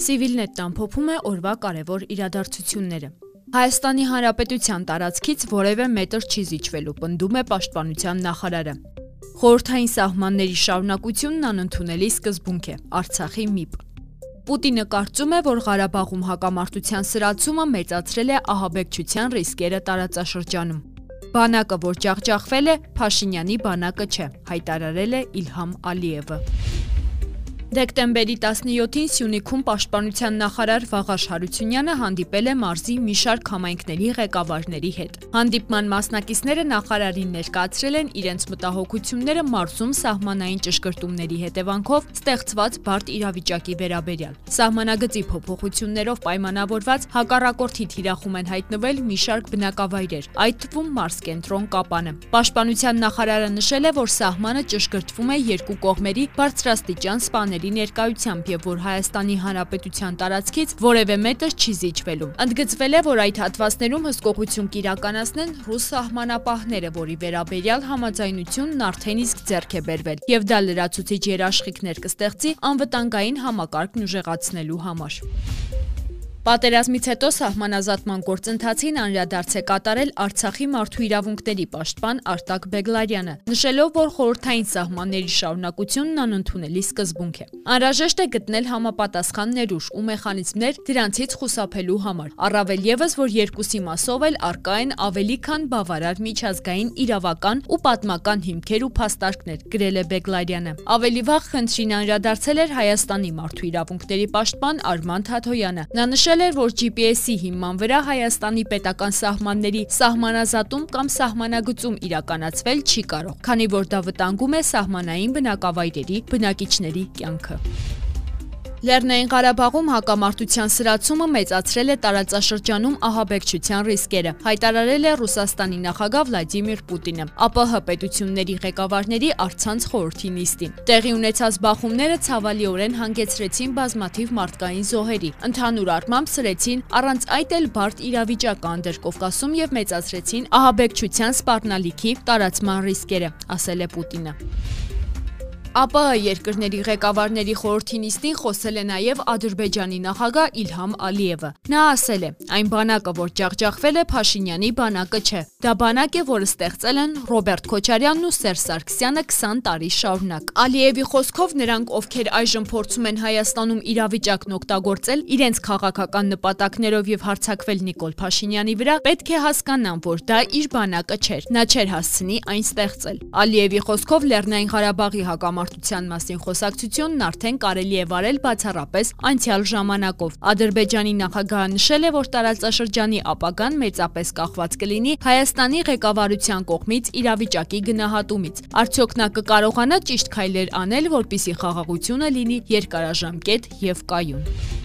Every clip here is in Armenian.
Civilnet-ն ամփոփում է օրվա կարևոր իրադարձությունները։ Հայաստանի Հանրապետության տարածքից որևէ մետր չի զիջվելու, պնդում է Պաշտպանության նախարարը։ Խորհրդային սահմանների շարունակությունն անընդունելի սկզբունք է, Արցախի ՄԻՊ։ Պուտինը կարծում է, որ Ղարաբաղում հակամարտության սրացումը մեծացրել է ահաբեկչության ռիսկերը տարածաշրջանում։ Բանակը, որ ջախջախվել է, Փաշինյանի բանակը չէ, հայտարարել է Իլհամ Ալիևը։ Դեկտեմբերի 17-ին Սյունիքում Պաշտպանության նախարար Վաղաշ Հարությունյանը հանդիպել է մարզի մի շարք համայնքների ղեկավարների հետ։ Հանդիպման մասնակիցները նախարարին ներկայացրել են իրենց մտահոգությունները մարզում սահմանային ճշգրտումների հետևանքով ստեղծված բարդ իրավիճակի վերաբերյալ։ Սահմանագծի փոփոխություններով պայմանավորված հակառակորդի թիրախում են հայտնվել մի շարք բնակավայրեր, այդ թվում մարզ կենտրոն Կապանը։ Պաշտպանության նախարարը նշել է, որ սահմանը ճշգրտվում է երկու կողմերի բարձրաստիճան սպաների մարմինների ներկայությամբ եւ որ Հայաստանի Հանրապետության տարածքից որևէ մետր չի զիջվելու։ Ընդգծվել է, որ այդ հատվածներում հսկողություն կիրականացնեն ռուս սահմանապահները, որի վերաբերյալ համաձայնությունն արդեն իսկ ձեռք է բերվել եւ դա լրացուցիչ երաշխիքներ կստեղծի անվտանգային համակարգն ուժեղացնելու համար։ Պատերազմից հետո սահմանազատման գործընթացին անդրադարձ է կատարել Արցախի մարդու իրավունքների պաշտպան Արտակ Բեգլարյանը, նշելով, որ խորհրդային սահմանների շարունակությունն անընդունելի սկզբունք է։ Անհրաժեշտ է գտնել համապատասխան ներուժ ու մեխանիզմներ դրանցից խուսափելու համար։ Առավել եւս, որ երկուսի մասով էլ արկա են ավելի քան բավարար միջազգային իրավական ու պատմական հիմքեր ու փաստարկներ, գրել է Բեգլարյանը։ Ավելի վաղ խնդրին անդրադարձել էր Հայաստանի մարդու իրավունքների պաշտպան Արման Թաթոյանը։ Նա նշել Նշել էր, որ GPS-ի հիման վրա Հայաստանի պետական սահմանների սահմանազատում կամ սահմանագծում իրականացվել չի կարող, քանի որ դա վտանգում է սահմանային բնակավայրերի բնակիչների կյանքը։ Լեռնային Ղարաբաղում հակամարտության սրացումը մեծացրել է տարածաշրջանում ահաբեկչության ռիսկերը, հայտարարել է Ռուսաստանի նախագահ Վլադիմիր Պուտինը, ԱՊՀ պետությունների ղեկավարների արցանց խորհրդի նիստին։ Տեղի ունեցած բախումները ցավալիորեն հանգեցրեցին բազմաթիվ մարդկային զոհերի, ընդհանուր առմամբ սրեցին առանց այդ էլ բարդ իրավիճակ Անդրկովկասում եւ մեծացրեցին ահաբեկչության սպառնալիքի տարածման ռիսկերը, ասել է Պուտինը։ ԱՊՀ երկրների ղեկավարների խորհրդի նիստին խոսել է նաև Ադրբեջանի նախագահ Իլհամ Ալիևը։ Նա ասել է. «Այն բանակը, որ ջախջախվել է Փաշինյանի բանակը չէ։ Դա բանակ է, որը ստեղծել են Ռոբերտ Քոչարյանն ու Սերժ Սարգսյանը 20 տարի շարունակ»։ Ալիևի խոսքով նրանք, ովքեր այժմ փորձում են Հայաստանում իրավիճակն օգտագործել իրենց քաղաքական նպատակներով եւ հարձակվել Նիկոլ Փաշինյանի վրա, պետք է հասկանան, որ դա իր բանակը չէր։ Նա չէր հասցնի այն ստեղծել։ Ալիևի խոսքով Լեռնային Ղարաբաղի հակամ համարտության մասին խոսակցությունն արդեն կարելի է վարել բացառապես անցյալ ժամանակով։ Ադրբեջանի նախագահը նշել է, որ տարածաշրջանի ապագան մեծապես կախված կլինի Հայաստանի ղեկավարության կողմից իրավիճակի գնահատումից։ Արդյոք նա կկարողանա ճիշտ քայլեր անել, որպիսի խաղաղությունը լինի երկարաժամկետ եւ կայուն։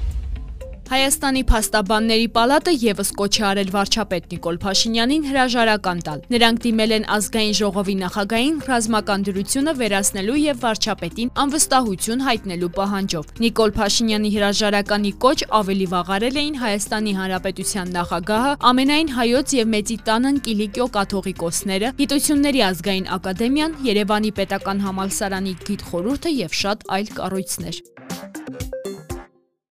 Հայաստանի փաստաբանների պալատը եւս կոչ է արել վարչապետ Նիկոլ Փաշինյանին հրաժարական տալ։ Նրանք դիմել են ազգային ժողովի նախագահին ռազմական դրությունը վերացնելու եւ վարչապետին անվստահություն հայտնելու պահանջով։ Նիկոլ Փաշինյանի հրաժարականի կոչ ավելի վաղ արել էին Հայաստանի Հանրապետության նախագահը, ամենայն հայոց եւ մեծի տանն Կիլիկիո կաթողիկոսները, Գիտությունների ազգային ակադեմիան, Երևանի պետական համալսարանի գիտխորհուրդը եւ շատ այլ կառույցներ։